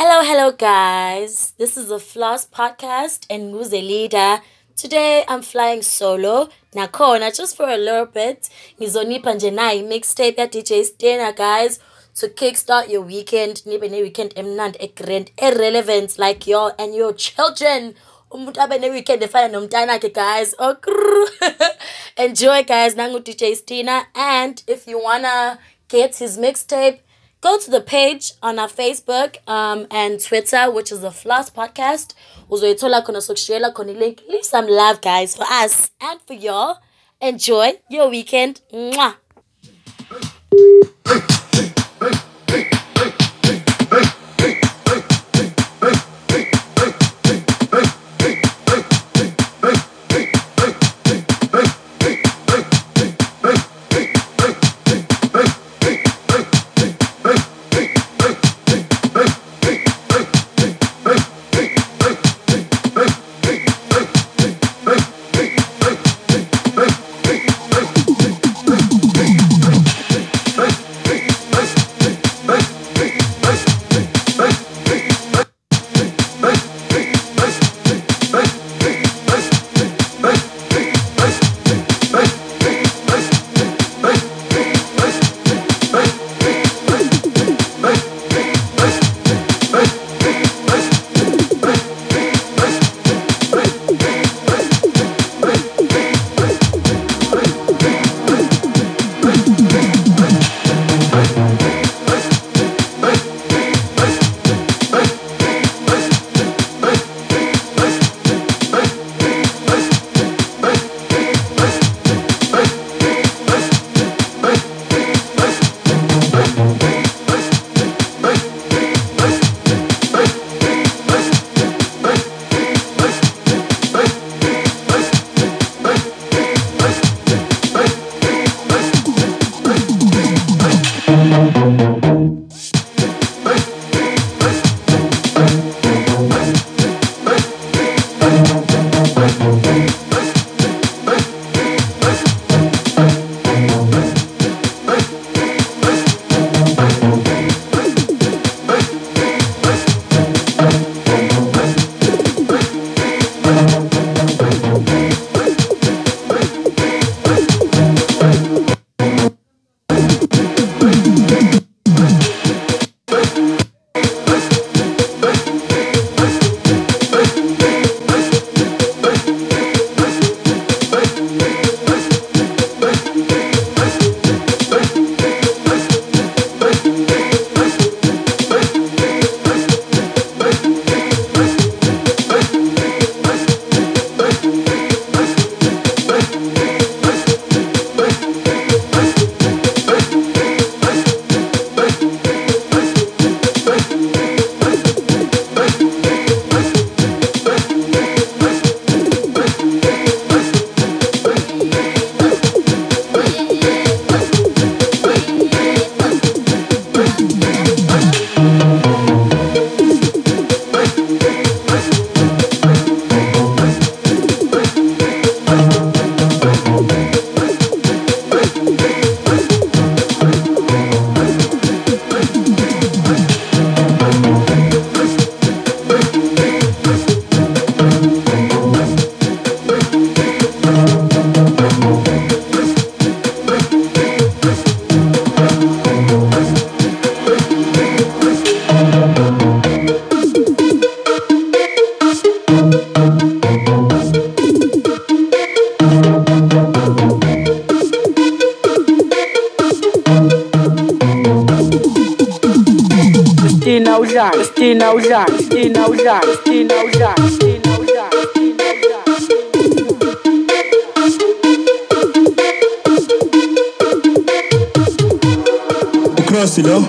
Hello, hello, guys. This is the Floss Podcast and who's a leader. Today I'm flying solo. Nakhona, just for a little bit. Ngizonipha nje nayi mixtape ya DJ Stena, guys. To kickstart your weekend, nibe ne weekend emnandi egrand, irrelevant like your and your children. Umuntu abe ne weekend efana nomntanakhe, guys. Oh, Enjoy, guys. Nangu DJ Stena. And if you wanna get his mixtape, go to the page on our Facebook um, and Twitter, which is the Floss Podcast. Uzoyithola khona sokushiyela khona link. Leave some love, guys, for us and for y'all. Enjoy your weekend. Mwah. Stina udlala, Stina udlala, Stina udlala, Stina udlala, Stina udlala, Stina udlala. Ukrosi lo